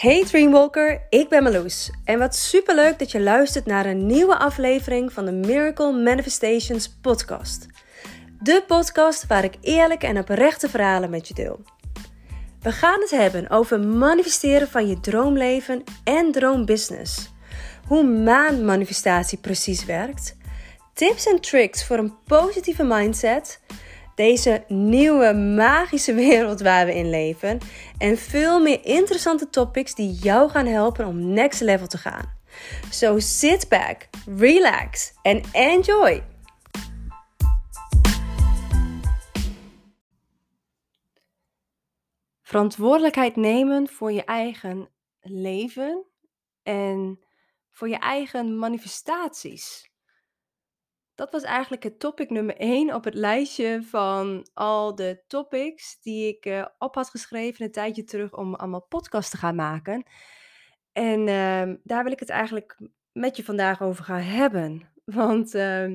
Hey Dreamwalker, ik ben Marloes en wat superleuk dat je luistert naar een nieuwe aflevering van de Miracle Manifestations podcast. De podcast waar ik eerlijke en oprechte verhalen met je deel. We gaan het hebben over manifesteren van je droomleven en droombusiness. Hoe maanmanifestatie precies werkt. Tips en tricks voor een positieve mindset deze nieuwe magische wereld waar we in leven en veel meer interessante topics die jou gaan helpen om next level te gaan. So sit back, relax and enjoy. Verantwoordelijkheid nemen voor je eigen leven en voor je eigen manifestaties dat was eigenlijk het topic nummer 1 op het lijstje van al de topics die ik uh, op had geschreven een tijdje terug om allemaal podcasts te gaan maken. En uh, daar wil ik het eigenlijk met je vandaag over gaan hebben. Want uh,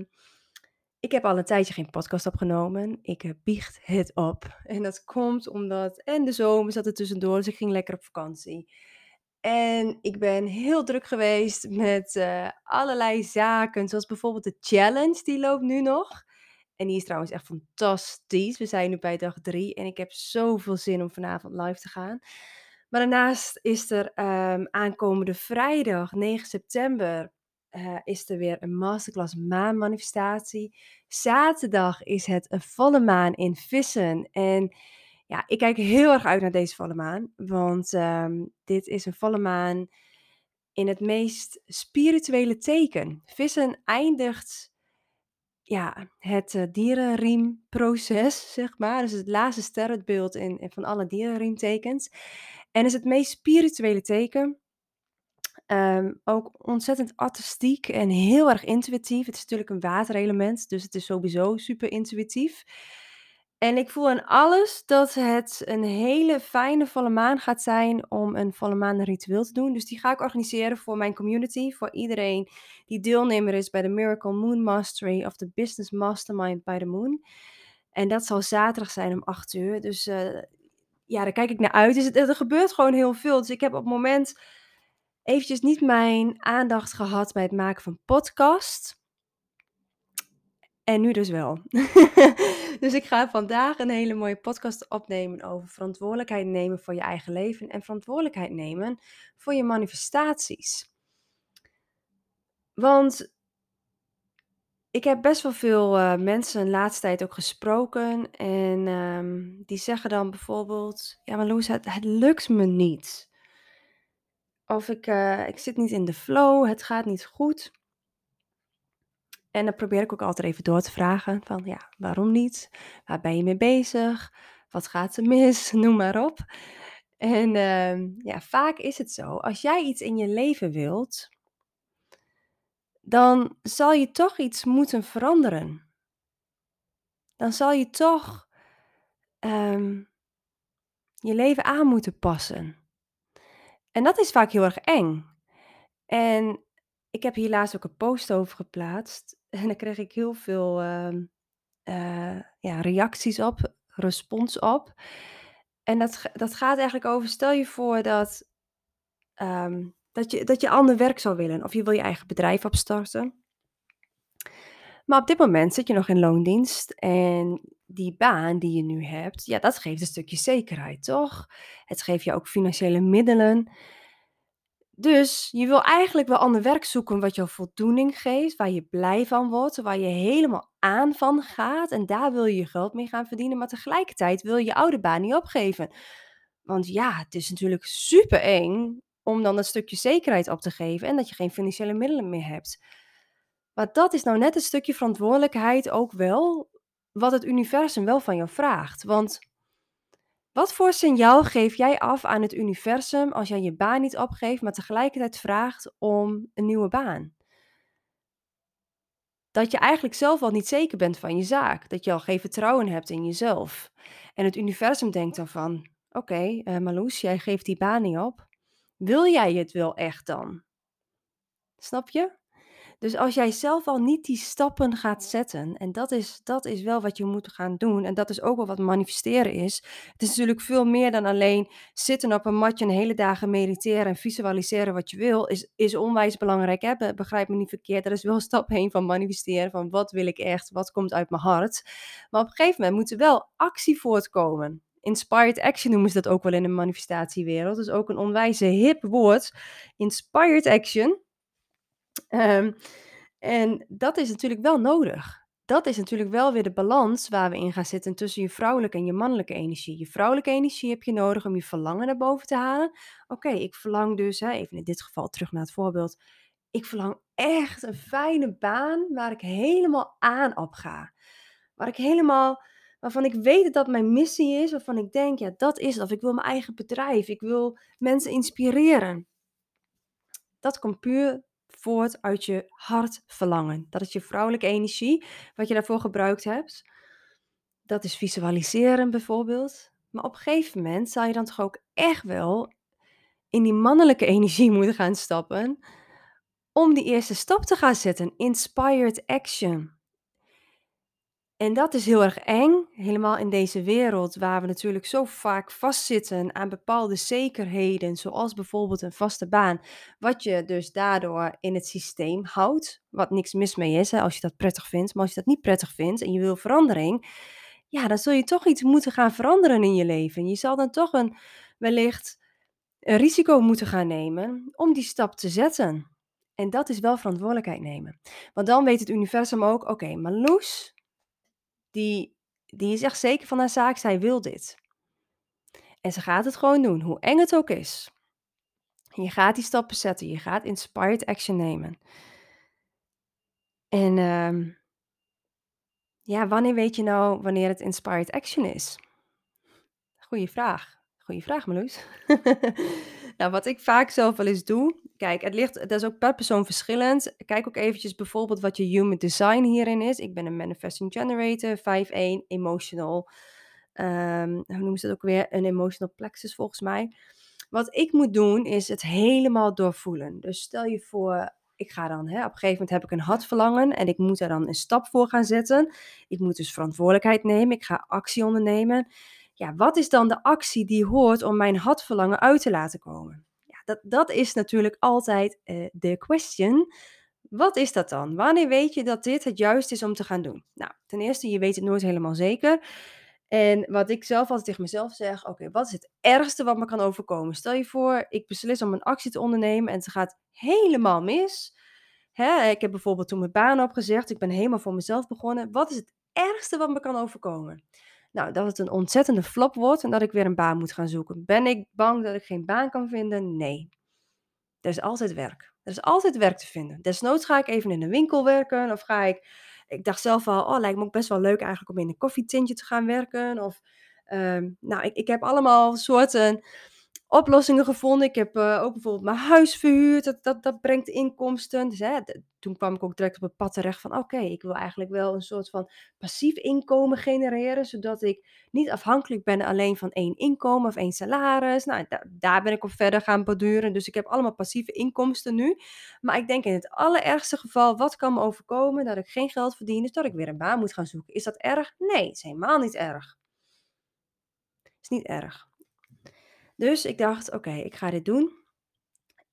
ik heb al een tijdje geen podcast opgenomen. Ik biecht het op. En dat komt omdat, en de zomer zat er tussendoor, dus ik ging lekker op vakantie. En ik ben heel druk geweest met uh, allerlei zaken, zoals bijvoorbeeld de challenge, die loopt nu nog. En die is trouwens echt fantastisch. We zijn nu bij dag drie en ik heb zoveel zin om vanavond live te gaan. Maar daarnaast is er um, aankomende vrijdag, 9 september, uh, is er weer een masterclass maanmanifestatie. Zaterdag is het een volle maan in vissen. En ja, ik kijk heel erg uit naar deze volle maan. Want um, dit is een volle maan in het meest spirituele teken. Vissen eindigt ja, het uh, dierenriemproces, zeg maar. Dus het laatste sterrenbeeld in, van alle dierenriemtekens. En is het meest spirituele teken. Um, ook ontzettend artistiek en heel erg intuïtief. Het is natuurlijk een waterelement, dus het is sowieso super intuïtief. En ik voel aan alles dat het een hele fijne volle maan gaat zijn om een volle maan ritueel te doen. Dus die ga ik organiseren voor mijn community, voor iedereen die deelnemer is bij de Miracle Moon Mastery of de Business Mastermind by the Moon. En dat zal zaterdag zijn om 8 uur. Dus uh, ja, daar kijk ik naar uit. Dus er gebeurt gewoon heel veel. Dus ik heb op het moment eventjes niet mijn aandacht gehad bij het maken van podcast. En nu dus wel. dus ik ga vandaag een hele mooie podcast opnemen over verantwoordelijkheid nemen voor je eigen leven en verantwoordelijkheid nemen voor je manifestaties. Want ik heb best wel veel uh, mensen de laatste tijd ook gesproken en um, die zeggen dan bijvoorbeeld, ja maar Loes, het, lukt me niet. Of ik, uh, ik zit niet in de flow, het gaat niet goed. En dan probeer ik ook altijd even door te vragen van ja, waarom niet? Waar ben je mee bezig? Wat gaat er mis? Noem maar op. En uh, ja, vaak is het zo, als jij iets in je leven wilt, dan zal je toch iets moeten veranderen. Dan zal je toch um, je leven aan moeten passen. En dat is vaak heel erg eng. En ik heb hier laatst ook een post over geplaatst. En daar kreeg ik heel veel uh, uh, ja, reacties op, respons op. En dat, dat gaat eigenlijk over, stel je voor dat, um, dat, je, dat je ander werk zou willen. Of je wil je eigen bedrijf opstarten. Maar op dit moment zit je nog in loondienst en die baan die je nu hebt, ja, dat geeft een stukje zekerheid, toch? Het geeft je ook financiële middelen. Dus je wil eigenlijk wel ander werk zoeken wat jou voldoening geeft, waar je blij van wordt, waar je helemaal aan van gaat. En daar wil je je geld mee gaan verdienen. Maar tegelijkertijd wil je je oude baan niet opgeven. Want ja, het is natuurlijk super eng om dan dat stukje zekerheid op te geven en dat je geen financiële middelen meer hebt. Maar dat is nou net een stukje verantwoordelijkheid ook wel, wat het universum wel van jou vraagt. Want wat voor signaal geef jij af aan het universum als jij je baan niet opgeeft, maar tegelijkertijd vraagt om een nieuwe baan? Dat je eigenlijk zelf al niet zeker bent van je zaak. Dat je al geen vertrouwen hebt in jezelf. En het universum denkt dan Oké, okay, uh, Marloes, jij geeft die baan niet op. Wil jij het wel echt dan? Snap je? Dus als jij zelf al niet die stappen gaat zetten, en dat is dat is wel wat je moet gaan doen en dat is ook wel wat manifesteren is. Het is natuurlijk veel meer dan alleen zitten op een matje en hele dagen mediteren en visualiseren wat je wil, is is onwijs belangrijk, hè, be begrijp me niet verkeerd. Dat is wel stap 1 van manifesteren, van wat wil ik echt, wat komt uit mijn hart. Maar op een gegeven moment moet er wel actie voortkomen. Inspired action noemen ze dat ook wel in de manifestatiewereld. Dat is ook een onwijs hip woord. Inspired action. Ehm, en dat is natuurlijk wel nodig. Dat is natuurlijk wel weer de balans waar we in gaan zitten tussen je vrouwelijke en je mannelijke energie. Je vrouwelijke energie heb je nodig om je verlangen naar boven te halen. Oké, ik verlang dus, hè, even in dit geval terug naar het voorbeeld. Ik verlang echt een fijne baan waar ik helemaal aan op ga. Waar ik helemaal, waarvan ik weet dat dat mijn missie is, waarvan ik denk, ja, dat is het. Of ik wil mijn eigen bedrijf, ik wil mensen inspireren. Dat komt puur voort uit je hartverlangen. Dat is je vrouwelijke energie, wat je daarvoor gebruikt hebt. Dat is visualiseren bijvoorbeeld. Maar op een gegeven moment zal je dan toch ook echt wel in die mannelijke energie moeten gaan stappen. Om die eerste stap te gaan zetten. Inspired action. En dat is heel erg eng, helemaal in deze wereld waar we natuurlijk zo vaak vastzitten aan bepaalde zekerheden, zoals bijvoorbeeld een vaste baan, wat je dus daardoor in het systeem houdt, wat niks mis mee is als je dat prettig vindt. Maar als je dat niet prettig vindt en je wil verandering, ja, dan zul je toch iets moeten gaan veranderen in je leven. Je zal dan toch een, wellicht een risico moeten gaan nemen om die stap te zetten. En dat is wel verantwoordelijkheid nemen. Want dan weet het universum ook, oké, maar Loes, die, die is echt zeker van haar zaak, zij wil dit. En ze gaat het gewoon doen, hoe eng het ook is. Je gaat die stappen zetten, je gaat inspired action nemen. En uh, ja, wanneer weet je nou wanneer het inspired action is? Goeie vraag. Goeie vraag, Marloes. nou, wat ik vaak zelf wel eens doe. Kijk, het ligt, dat is ook per persoon verschillend. Kijk ook eventjes bijvoorbeeld wat je human design hierin is. Ik ben een manifesting generator, 5-1, emotional. Um, hoe noemen ze dat ook weer? Een emotional plexus volgens mij. Wat ik moet doen is het helemaal doorvoelen. Dus stel je voor, ik ga dan, hè, op een gegeven moment heb ik een hartverlangen en ik moet daar dan een stap voor gaan zetten. Ik moet dus verantwoordelijkheid nemen, ik ga actie ondernemen ja, wat is dan de actie die hoort om mijn hartverlangen uit te laten komen? Ja, dat, dat is natuurlijk altijd uh, de question. Wat is dat dan? Wanneer weet je dat dit het juist is om te gaan doen? Nou, ten eerste, je weet het nooit helemaal zeker. En wat ik zelf altijd tegen mezelf zeg, oké, wat is het ergste wat me kan overkomen? Stel je voor, ik beslis om een actie te ondernemen en het gaat helemaal mis. Hè, ik heb bijvoorbeeld toen mijn baan opgezegd, ik ben helemaal voor mezelf begonnen. Wat is het ergste wat me kan overkomen? Nou, dat het een ontzettende flop wordt en dat ik weer een baan moet gaan zoeken. Ben ik bang dat ik geen baan kan vinden? Nee. Er is altijd werk. Er is altijd werk te vinden. Desnoods ga ik even in een winkel werken of ga ik... Ik dacht zelf al, oh, lijkt me ook best wel leuk eigenlijk om in een koffietintje te gaan werken. Of, uh, nou, ik, ik heb allemaal soorten oplossingen gevonden. Ik heb uh, ook bijvoorbeeld mijn huis verhuurd. Dat, dat, dat brengt inkomsten. Dus, hè, toen kwam ik ook direct op het pad terecht van... oké, ik wil eigenlijk wel een soort van passief inkomen genereren... zodat ik niet afhankelijk ben alleen van één inkomen of één salaris. Nou, da daar ben ik op verder gaan borduren. Dus ik heb allemaal passieve inkomsten nu. Maar ik denk in het allerergste geval... wat kan me overkomen dat ik geen geld verdien... dus dat ik weer een baan moet gaan zoeken. Is dat erg? Nee, is helemaal niet erg. Is niet erg. Dus ik dacht, oké, ik ga dit doen.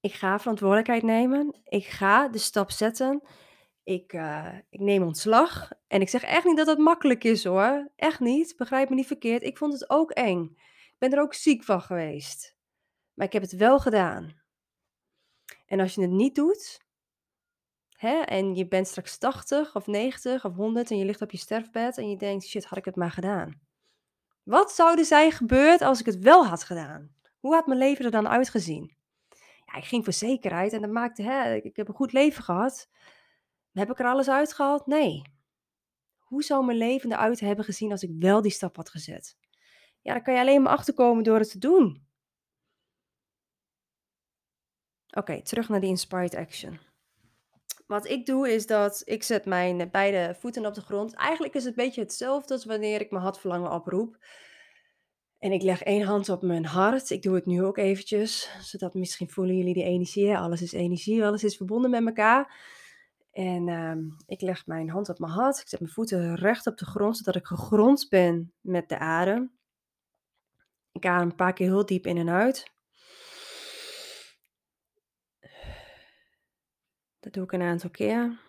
Ik ga verantwoordelijkheid nemen. Ik ga de stap zetten. Ik, uh, ik neem ontslag. En ik zeg echt niet dat dat makkelijk is hoor. Echt niet. Begrijp me niet verkeerd. Ik vond het ook eng. Ik ben er ook ziek van geweest. Maar ik heb het wel gedaan. En als je het niet doet, hè, en je bent straks 80 of 90 of 100 en je ligt op je sterfbed en je denkt, shit, had ik het maar gedaan. Wat zou er zijn gebeurd als ik het wel had gedaan? Hoe had mijn leven er dan uitgezien? Ja, ik ging voor zekerheid en dat maakte, hè, ik heb een goed leven gehad. Heb ik er alles uitgehaald? Nee. Hoe zou mijn leven eruit hebben gezien als ik wel die stap had gezet? Ja, daar kan je alleen maar achterkomen door het te doen. Oké, terug naar die inspired action. Wat ik doe is dat ik zet mijn beide voeten op de grond. Eigenlijk is het een beetje hetzelfde als wanneer ik mijn hartverlangen oproep. En ik leg één hand op mijn hart. Ik doe het nu ook eventjes, zodat misschien voelen jullie die energie. Alles is energie, alles is verbonden met elkaar. En ehm, ik leg mijn hand op mijn hart. Ik zet mijn voeten recht op de grond, zodat ik gegrond ben met de adem. Ik adem een paar keer heel diep in en uit. Dat doe ik een aantal keer.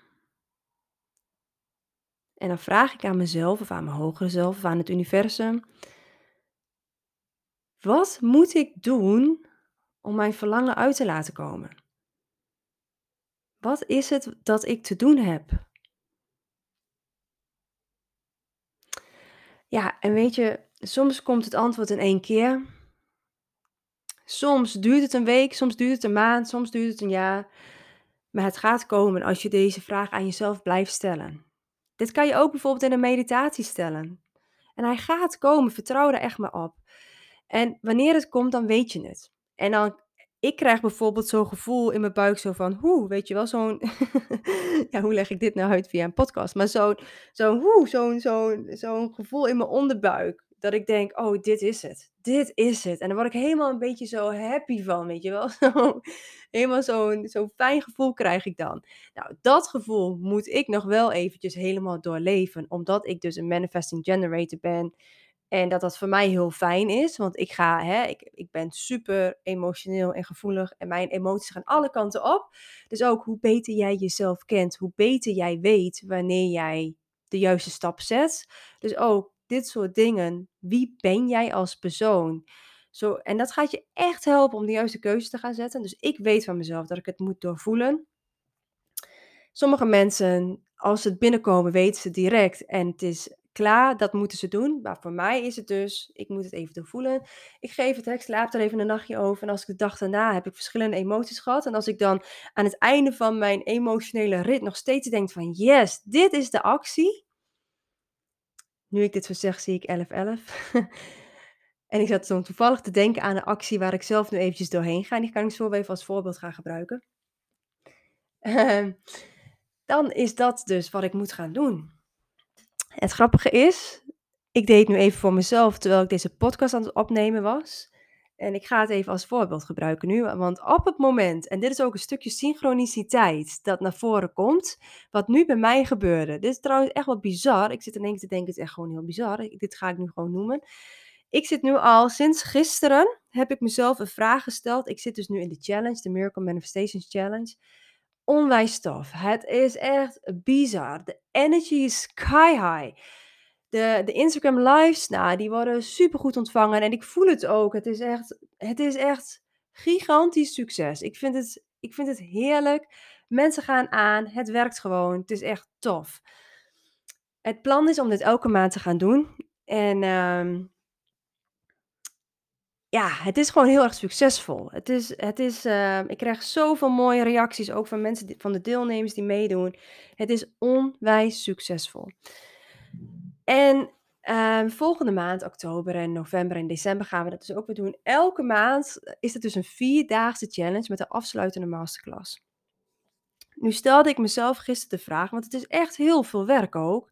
En dan vraag ik aan mezelf of aan mijn hogere zelf of aan het universum: wat moet ik doen om mijn verlangen uit te laten komen? Wat is het dat ik te doen heb? Ja, en weet je, soms komt het antwoord in één keer. Soms duurt het een week, soms duurt het een maand, soms duurt het een jaar. Maar het gaat komen als je deze vraag aan jezelf blijft stellen. Dit kan je ook bijvoorbeeld in een meditatie stellen. En hij gaat komen, vertrouw er echt maar op. En wanneer het komt, dan weet je het. En dan, ik krijg bijvoorbeeld zo'n gevoel in mijn buik, zo van, hoe, weet je wel, zo'n, ja, hoe leg ik dit nou uit via een podcast? Maar zo'n, zo'n, hoe, zo'n, zo'n, zo'n gevoel in mijn onderbuik. Dat ik denk, oh, dit is het. Dit is het. En dan word ik helemaal een beetje zo happy van, weet je wel. Zo, helemaal zo'n zo'n fijn gevoel krijg ik dan. Nou, dat gevoel moet ik nog wel eventjes helemaal doorleven. Omdat ik dus een manifesting generator ben. En dat dat voor mij heel fijn is. Want ik ga, hè, ik, ik ben super emotioneel en gevoelig. En mijn emoties gaan alle kanten op. Dus ook hoe beter jij jezelf kent, hoe beter jij weet wanneer jij de juiste stap zet. Dus ook dit soort dingen. Wie ben jij als persoon? Zo, en dat gaat je echt helpen om de juiste keuze te gaan zetten. Dus ik weet van mezelf dat ik het moet doorvoelen. Sommige mensen, als ze het binnenkomen, weten ze direct en het is klaar, dat moeten ze doen. Maar voor mij is het dus, ik moet het even doorvoelen. Ik geef het, ik slaap er even een nachtje over. En als ik de dag daarna heb ik verschillende emoties gehad. En als ik dan aan het einde van mijn emotionele rit nog steeds denk van, yes, dit is de actie. Nu ik dit zo zeg, zie ik 11-11. en ik zat zo toevallig te denken aan een actie waar ik zelf nu eventjes doorheen ga. En die kan ik zo even als voorbeeld gaan gebruiken. Ehm, dan is dat dus wat ik moet gaan doen. Het grappige is, ik deed nu even voor mezelf terwijl ik deze podcast aan het opnemen was. En ik ga het even als voorbeeld gebruiken nu, want op het moment, en dit is ook een stukje synchroniciteit dat naar voren komt, wat nu bij mij gebeurde. Dit is trouwens echt wat bizar. Ik zit in één keer te denken, het is echt gewoon heel bizar. Dit ga ik nu gewoon noemen. Ik zit nu al sinds gisteren, heb ik mezelf een vraag gesteld. Ik zit dus nu in de challenge, de Miracle Manifestations Challenge onwijs tof. Het is echt bizar. De energy is sky high. De, de Instagram lives, nou, die worden super goed ontvangen. En ik voel het ook. Het is echt, het is echt gigantisch succes. Ik vind, het, ik vind het heerlijk. Mensen gaan aan. Het werkt gewoon. Het is echt tof. Het plan is om dit elke maand te gaan doen. En ehm, ja, het is gewoon heel erg succesvol. Het is, het is, ehm, ik krijg zoveel mooie reacties, ook van mensen, van de deelnemers die meedoen. Het is onwijs succesvol. En ehm, volgende maand, oktober en november en december, gaan we dat dus ook weer doen. Elke maand is het dus een vierdaagse challenge met een afsluitende masterclass. Nu stelde ik mezelf gisteren de vraag, want het is echt heel veel werk ook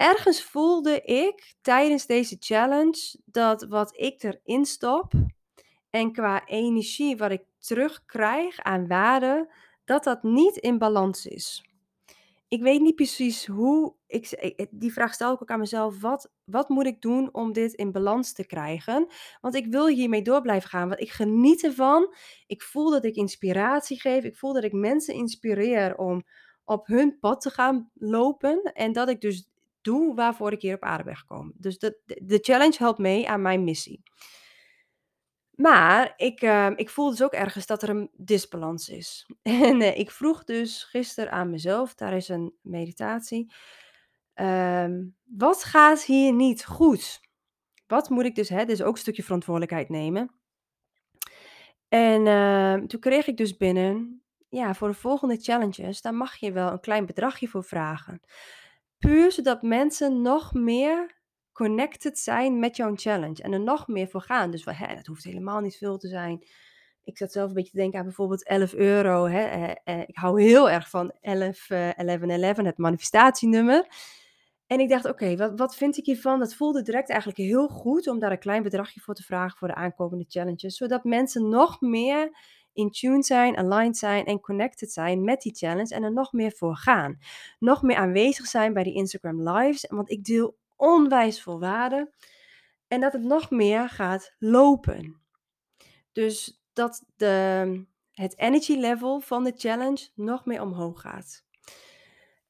ergens voelde ik tijdens deze challenge dat wat ik erin stop en qua energie wat ik terugkrijg aan waarde, dat dat niet in balans is. Ik weet niet precies hoe. Ik, die vraag stel ik ook aan mezelf. Wat, wat moet ik doen om dit in balans te krijgen? Want ik wil hiermee door blijven gaan. Want ik geniet ervan. Ik voel dat ik inspiratie geef. Ik voel dat ik mensen inspireer om op hun pad te gaan lopen. En dat ik dus doe waarvoor ik hier op aarde ben gekomen. Dus de, de challenge helpt mee aan mijn missie. Maar ik, uh, ik voel dus ook ergens dat er een disbalans is. En uh, ik vroeg dus gisteren aan mezelf, daar is een meditatie. Uh, wat gaat hier niet goed? Wat moet ik dus, hè, dus ook een stukje verantwoordelijkheid nemen. En ehm, toen kreeg ik dus binnen, ja, voor de volgende challenges, daar mag je wel een klein bedragje voor vragen. Puur zodat mensen nog meer connected zijn met jouw challenge en er nog meer voor gaan. Dus hè, dat hoeft helemaal niet veel te zijn. Ik zat zelf een beetje te denken aan bijvoorbeeld 11 euro. Hè. Ik hou heel erg van 11, uh, 11, 11, het manifestatienummer. En ik dacht, oké, wat, wat vind ik hiervan? Dat voelde direct eigenlijk heel goed om daar een klein bedragje voor te vragen voor de aankomende challenges. Zodat mensen nog meer in tune zijn, aligned zijn en connected zijn met die challenge en er nog meer voor gaan. Nog meer aanwezig zijn bij die Instagram lives, want ik deel onwijs veel waarde en dat het nog meer gaat lopen. Dus dat de, het energy level van de challenge nog meer omhoog gaat.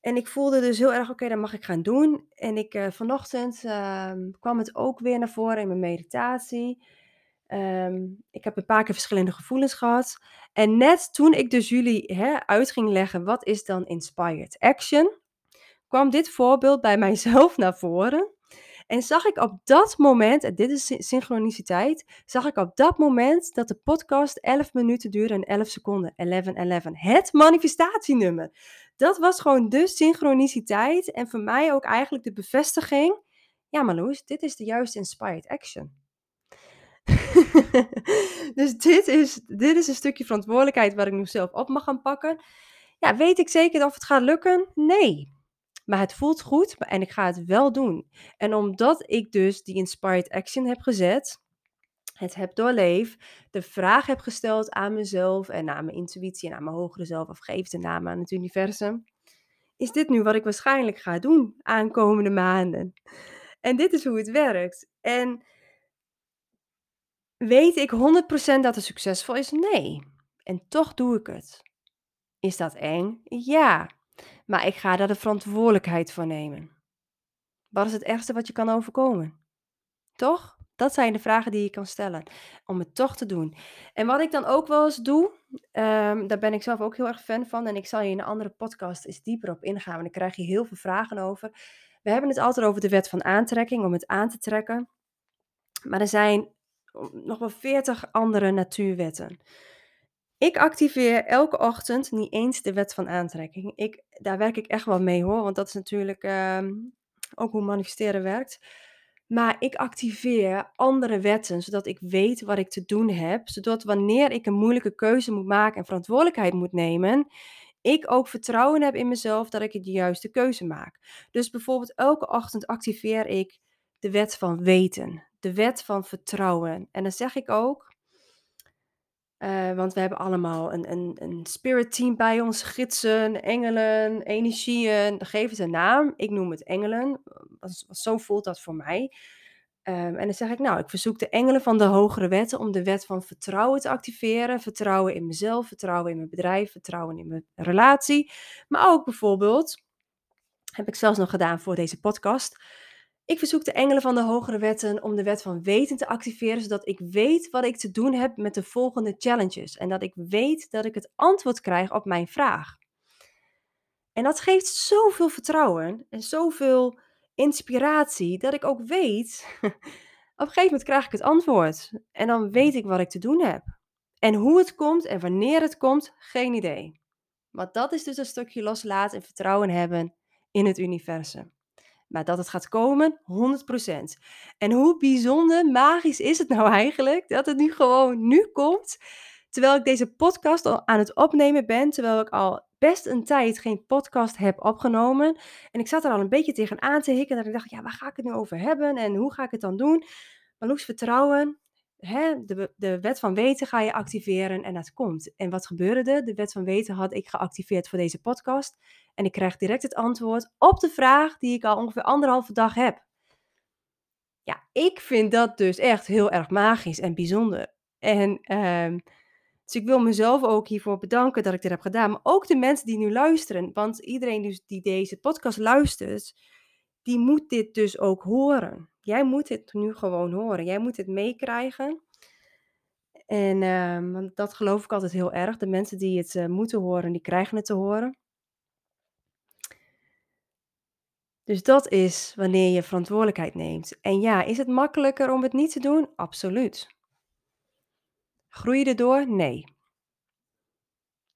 En ik voelde dus heel erg, oké, dat mag ik gaan doen. En ik, uh, vanochtend ehm, kwam het ook weer naar voren in mijn meditatie. Ehm, ik heb een paar keer verschillende gevoelens gehad. En net toen ik dus jullie hè, uit ging leggen, wat is dan inspired action, kwam dit voorbeeld bij mijzelf naar voren. En zag ik op dat moment, en dit is synchroniciteit, zag ik op dat moment dat de podcast 11 minuten duurde en 11 seconden. 11-11. Het manifestatienummer. Dat was gewoon de synchroniciteit en voor mij ook eigenlijk de bevestiging. Ja, Marloes, dit is de juiste inspired action. dus dit is, dit is een stukje verantwoordelijkheid waar ik nu zelf op mag gaan pakken. Ja, weet ik zeker of het gaat lukken? Nee. Maar het voelt goed en ik ga het wel doen. En omdat ik dus die inspired action heb gezet, het heb doorleefd, de vraag heb gesteld aan mezelf en aan mijn intuïtie en aan mijn hogere zelf, of geef de naam aan het universum. Is dit nu wat ik waarschijnlijk ga doen aankomende maanden? En dit is hoe het werkt. En weet ik 100% dat het succesvol is? Nee. En toch doe ik het. Is dat eng? Ja. Maar ik ga daar de verantwoordelijkheid voor nemen. Wat is het ergste wat je kan overkomen? Toch? Dat zijn de vragen die je kan stellen om het toch te doen. En wat ik dan ook wel eens doe, um, daar ben ik zelf ook heel erg fan van. En ik zal je in een andere podcast eens dieper op ingaan, want daar krijg je heel veel vragen over. We hebben het altijd over de wet van aantrekking, om het aan te trekken. Maar er zijn nog wel veertig andere natuurwetten. Ik activeer elke ochtend niet eens de wet van aantrekking. Ik, daar werk ik echt wel mee hoor, want dat is natuurlijk ehm, ook hoe manifesteren werkt. Maar ik activeer andere wetten, zodat ik weet wat ik te doen heb. Zodat wanneer ik een moeilijke keuze moet maken en verantwoordelijkheid moet nemen, ik ook vertrouwen heb in mezelf dat ik de juiste keuze maak. Dus bijvoorbeeld elke ochtend activeer ik de wet van weten, de wet van vertrouwen. En dan zeg ik ook, uh, want we hebben allemaal een, een, een spirit team bij ons, gidsen, engelen, energieën. Geef het een naam. Ik noem het engelen. Want zo voelt dat voor mij. Um, en dan zeg ik, nou, ik verzoek de engelen van de hogere wetten om de wet van vertrouwen te activeren. Vertrouwen in mezelf, vertrouwen in mijn bedrijf, vertrouwen in mijn relatie. Maar ook bijvoorbeeld, heb ik zelfs nog gedaan voor deze podcast ik verzoek de engelen van de hogere wetten om de wet van weten te activeren, zodat ik weet wat ik te doen heb met de volgende challenges en dat ik weet dat ik het antwoord krijg op mijn vraag. En dat geeft zoveel vertrouwen en zoveel inspiratie dat ik ook weet, op een gegeven moment krijg ik het antwoord en dan weet ik wat ik te doen heb. En hoe het komt en wanneer het komt, geen idee. Maar dat is dus een stukje loslaten en vertrouwen hebben in het universum. Maar dat het gaat komen, 100%. En hoe bijzonder magisch is het nou eigenlijk dat het nu gewoon nu komt, terwijl ik deze podcast al aan het opnemen ben, terwijl ik al best een tijd geen podcast heb opgenomen. En ik zat er al een beetje tegenaan te hikken dat ik dacht, ja, waar ga ik het nu over hebben en hoe ga ik het dan doen? Maar Loes, vertrouwen, hè, de, de wet van weten ga je activeren en dat komt. En wat gebeurde er? De wet van weten had ik geactiveerd voor deze podcast. En ik krijg direct het antwoord op de vraag die ik al ongeveer anderhalve dag heb. Ja, ik vind dat dus echt heel erg magisch en bijzonder. En uh, dus ik wil mezelf ook hiervoor bedanken dat ik dit heb gedaan. Maar ook de mensen die nu luisteren. Want iedereen dus die deze podcast luistert, die moet dit dus ook horen. Jij moet het nu gewoon horen. Jij moet het meekrijgen. En want dat geloof ik altijd heel erg. De mensen die het uh, moeten horen, die krijgen het te horen. Dus dat is wanneer je verantwoordelijkheid neemt. En ja, is het makkelijker om het niet te doen? Absoluut. Groei je erdoor? Nee.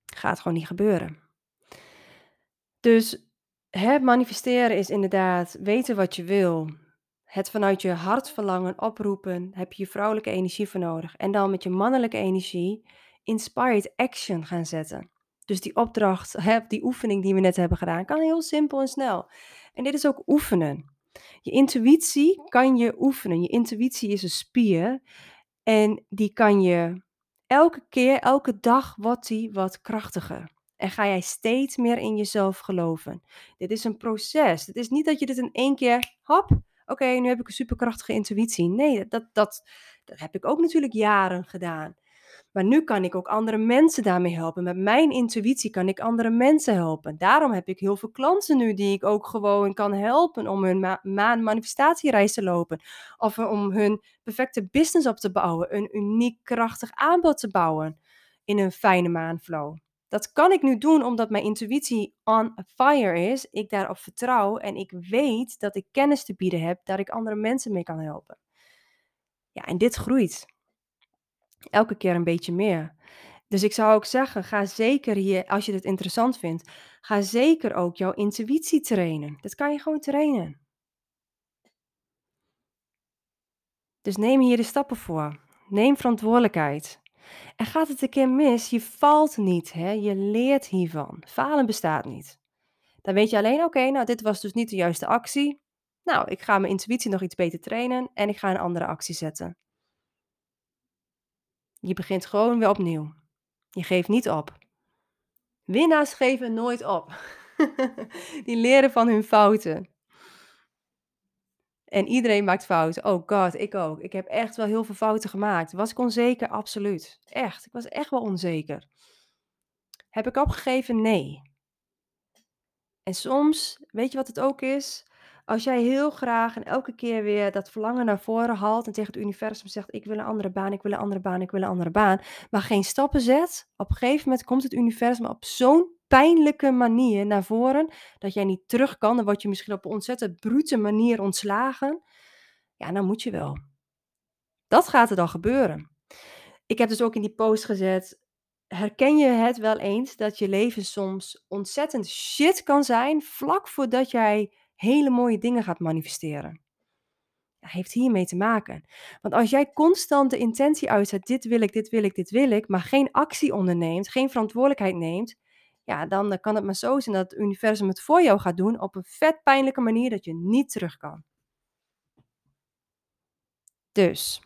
Gaat gewoon niet gebeuren. Dus het manifesteren is inderdaad weten wat je wil. Het vanuit je hartverlangen oproepen. Heb je je vrouwelijke energie voor nodig. En dan met je mannelijke energie inspired action gaan zetten. Dus die opdracht, die oefening die we net hebben gedaan, kan heel simpel en snel. En dit is ook oefenen. Je intuïtie kan je oefenen. Je intuïtie is een spier en die kan je elke keer, elke dag wordt die wat krachtiger. En ga jij steeds meer in jezelf geloven. Dit is een proces. Het is niet dat je dit in één keer, hop, oké, nu heb ik een superkrachtige intuïtie. Nee, dat, dat, dat heb ik ook natuurlijk jaren gedaan. Maar nu kan ik ook andere mensen daarmee helpen. Met mijn intuïtie kan ik andere mensen helpen. Daarom heb ik heel veel klanten nu die ik ook gewoon kan helpen om hun ma manifestatiereis te lopen. Of om hun perfecte business op te bouwen. Een uniek krachtig aanbod te bouwen in een fijne maanflow. Dat kan ik nu doen omdat mijn intuïtie on fire is. Ik daarop vertrouw en ik weet dat ik kennis te bieden heb, dat ik andere mensen mee kan helpen. Ja, en dit groeit elke keer een beetje meer. Dus ik zou ook zeggen, ga zeker hier, als je dit interessant vindt, ga zeker ook jouw intuïtie trainen. Dat kan je gewoon trainen. Dus neem hier de stappen voor. Neem verantwoordelijkheid. En gaat het een keer mis, je valt niet, hè? je leert hiervan. Falen bestaat niet. Dan weet je alleen, oké, nou dit was dus niet de juiste actie. Nou, ik ga mijn intuïtie nog iets beter trainen en ik ga een andere actie zetten. Je begint gewoon weer opnieuw. Je geeft niet op. Winnaars geven nooit op. Die leren van hun fouten. En iedereen maakt fouten. Oh god, ik ook. Ik heb echt wel heel veel fouten gemaakt. Was ik onzeker? Absoluut. Echt. Ik was echt wel onzeker. Heb ik opgegeven? Nee. En soms, weet je wat het ook is? Als jij heel graag en elke keer weer dat verlangen naar voren haalt en tegen het universum zegt: Ik wil een andere baan, ik wil een andere baan, ik wil een andere baan, maar geen stappen zet, op een gegeven moment komt het universum op zo'n pijnlijke manier naar voren dat jij niet terug kan. Dan word je misschien op een ontzettend brute manier ontslagen. Ja, dan moet je wel. Dat gaat er dan gebeuren. Ik heb dus ook in die post gezet: herken je het wel eens dat je leven soms ontzettend shit kan zijn vlak voordat jij hele mooie dingen gaat manifesteren. Dat heeft hiermee te maken. Want als jij constant de intentie uitzet, dit wil ik, dit wil ik, dit wil ik, maar geen actie onderneemt, geen verantwoordelijkheid neemt, ja, dan kan het maar zo zijn dat het universum het voor jou gaat doen op een vet pijnlijke manier dat je niet terug kan. Dus,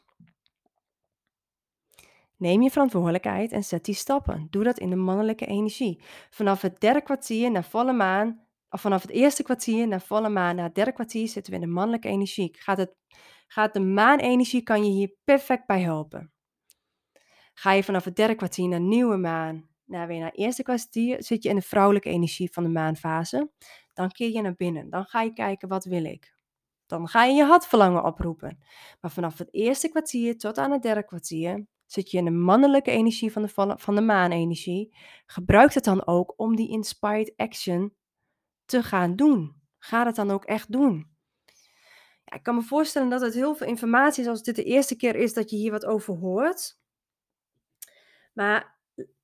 neem je verantwoordelijkheid en zet die stappen. Doe dat in de mannelijke energie. Vanaf het derde kwartier naar volle maan of vanaf het eerste kwartier naar volle maan, na het derde kwartier zitten we in de mannelijke energie. Gaat, het, gaat de maanenergie, kan je hier perfect bij helpen. Ga je vanaf het derde kwartier naar nieuwe maan, naar weer naar het eerste kwartier, zit je in de vrouwelijke energie van de maanfase. Dan keer je naar binnen. Dan ga je kijken, wat wil ik? Dan ga je je hartverlangen oproepen. Maar vanaf het eerste kwartier tot aan het derde kwartier zit je in de mannelijke energie van de, van de maanenergie. Gebruik het dan ook om die inspired action te gaan doen. Ga het dan ook echt doen. Ik kan me voorstellen dat het heel veel informatie is als dit de eerste keer is dat je hier wat over hoort. Maar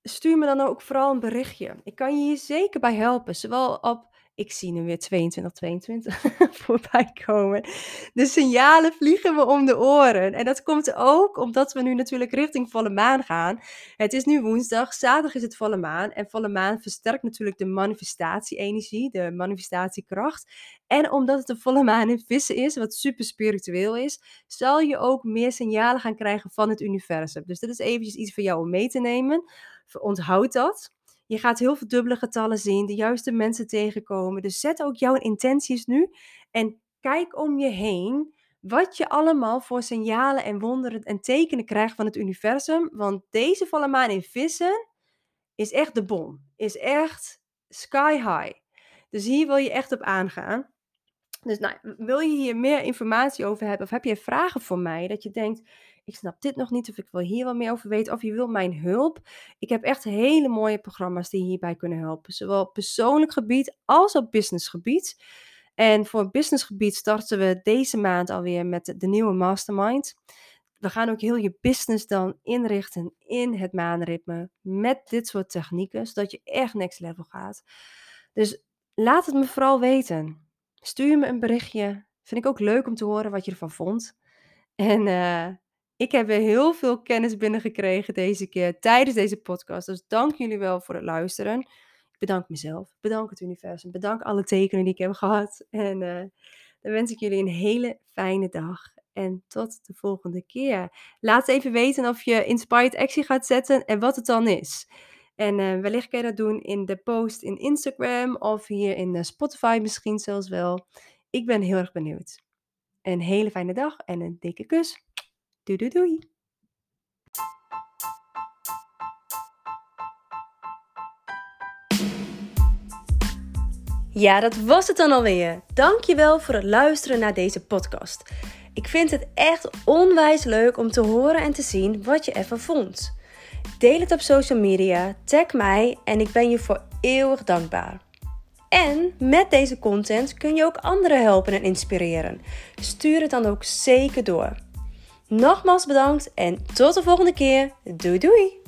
stuur me dan ook vooral een berichtje. Ik kan je hier zeker bij helpen, zowel op ik zie nu weer 22, 22 voorbij komen. De signalen vliegen me om de oren. En dat komt ook omdat we nu natuurlijk richting volle maan gaan. Het is nu woensdag, zaterdag is het volle maan. En volle maan versterkt natuurlijk de manifestatie-energie, de manifestatiekracht. En omdat het een volle maan in vissen is, wat super spiritueel is, zal je ook meer signalen gaan krijgen van het universum. Dus dat is eventjes iets voor jou om mee te nemen. Onthoud dat. Je gaat heel veel dubbele getallen zien, de juiste mensen tegenkomen. Dus zet ook jouw intenties nu en kijk om je heen wat je allemaal voor signalen en wonderen en tekenen krijgt van het universum. Want deze volle maan in vissen is echt de bom. Is echt sky high. Dus hier wil je echt op aangaan. Dus nou, wil je hier meer informatie over hebben of heb je vragen voor mij dat je denkt, ik snap dit nog niet of ik wil hier wel meer over weten of je wil mijn hulp. Ik heb echt hele mooie programma's die hierbij kunnen helpen, zowel op persoonlijk gebied als op businessgebied. En voor businessgebied starten we deze maand alweer met de nieuwe mastermind. We gaan ook heel je business dan inrichten in het maanritme met dit soort technieken, zodat je echt next level gaat. Dus laat het me vooral weten. Stuur me een berichtje. Vind ik ook leuk om te horen wat je ervan vond. En uh, ik heb weer heel veel kennis binnengekregen deze keer tijdens deze podcast. Dus dank jullie wel voor het luisteren. Ik bedank mezelf, bedank het universum, bedank alle tekenen die ik heb gehad. En uh, dan wens ik jullie een hele fijne dag. En tot de volgende keer. Laat even weten of je Inspired Action gaat zetten en wat het dan is. En uh, wellicht kan je dat doen in de post in Instagram of hier in uh, Spotify misschien zelfs wel. Ik ben heel erg benieuwd. Een hele fijne dag en een dikke kus. Doei doei doei. Ja, dat was het dan alweer. Dankjewel voor het luisteren naar deze podcast. Ik vind het echt onwijs leuk om te horen en te zien wat je ervan vond. Deel het op social media, tag mij en ik ben je voor eeuwig dankbaar. En met deze content kun je ook anderen helpen en inspireren. Stuur het dan ook zeker door. Nogmaals bedankt en tot de volgende keer. Doei doei!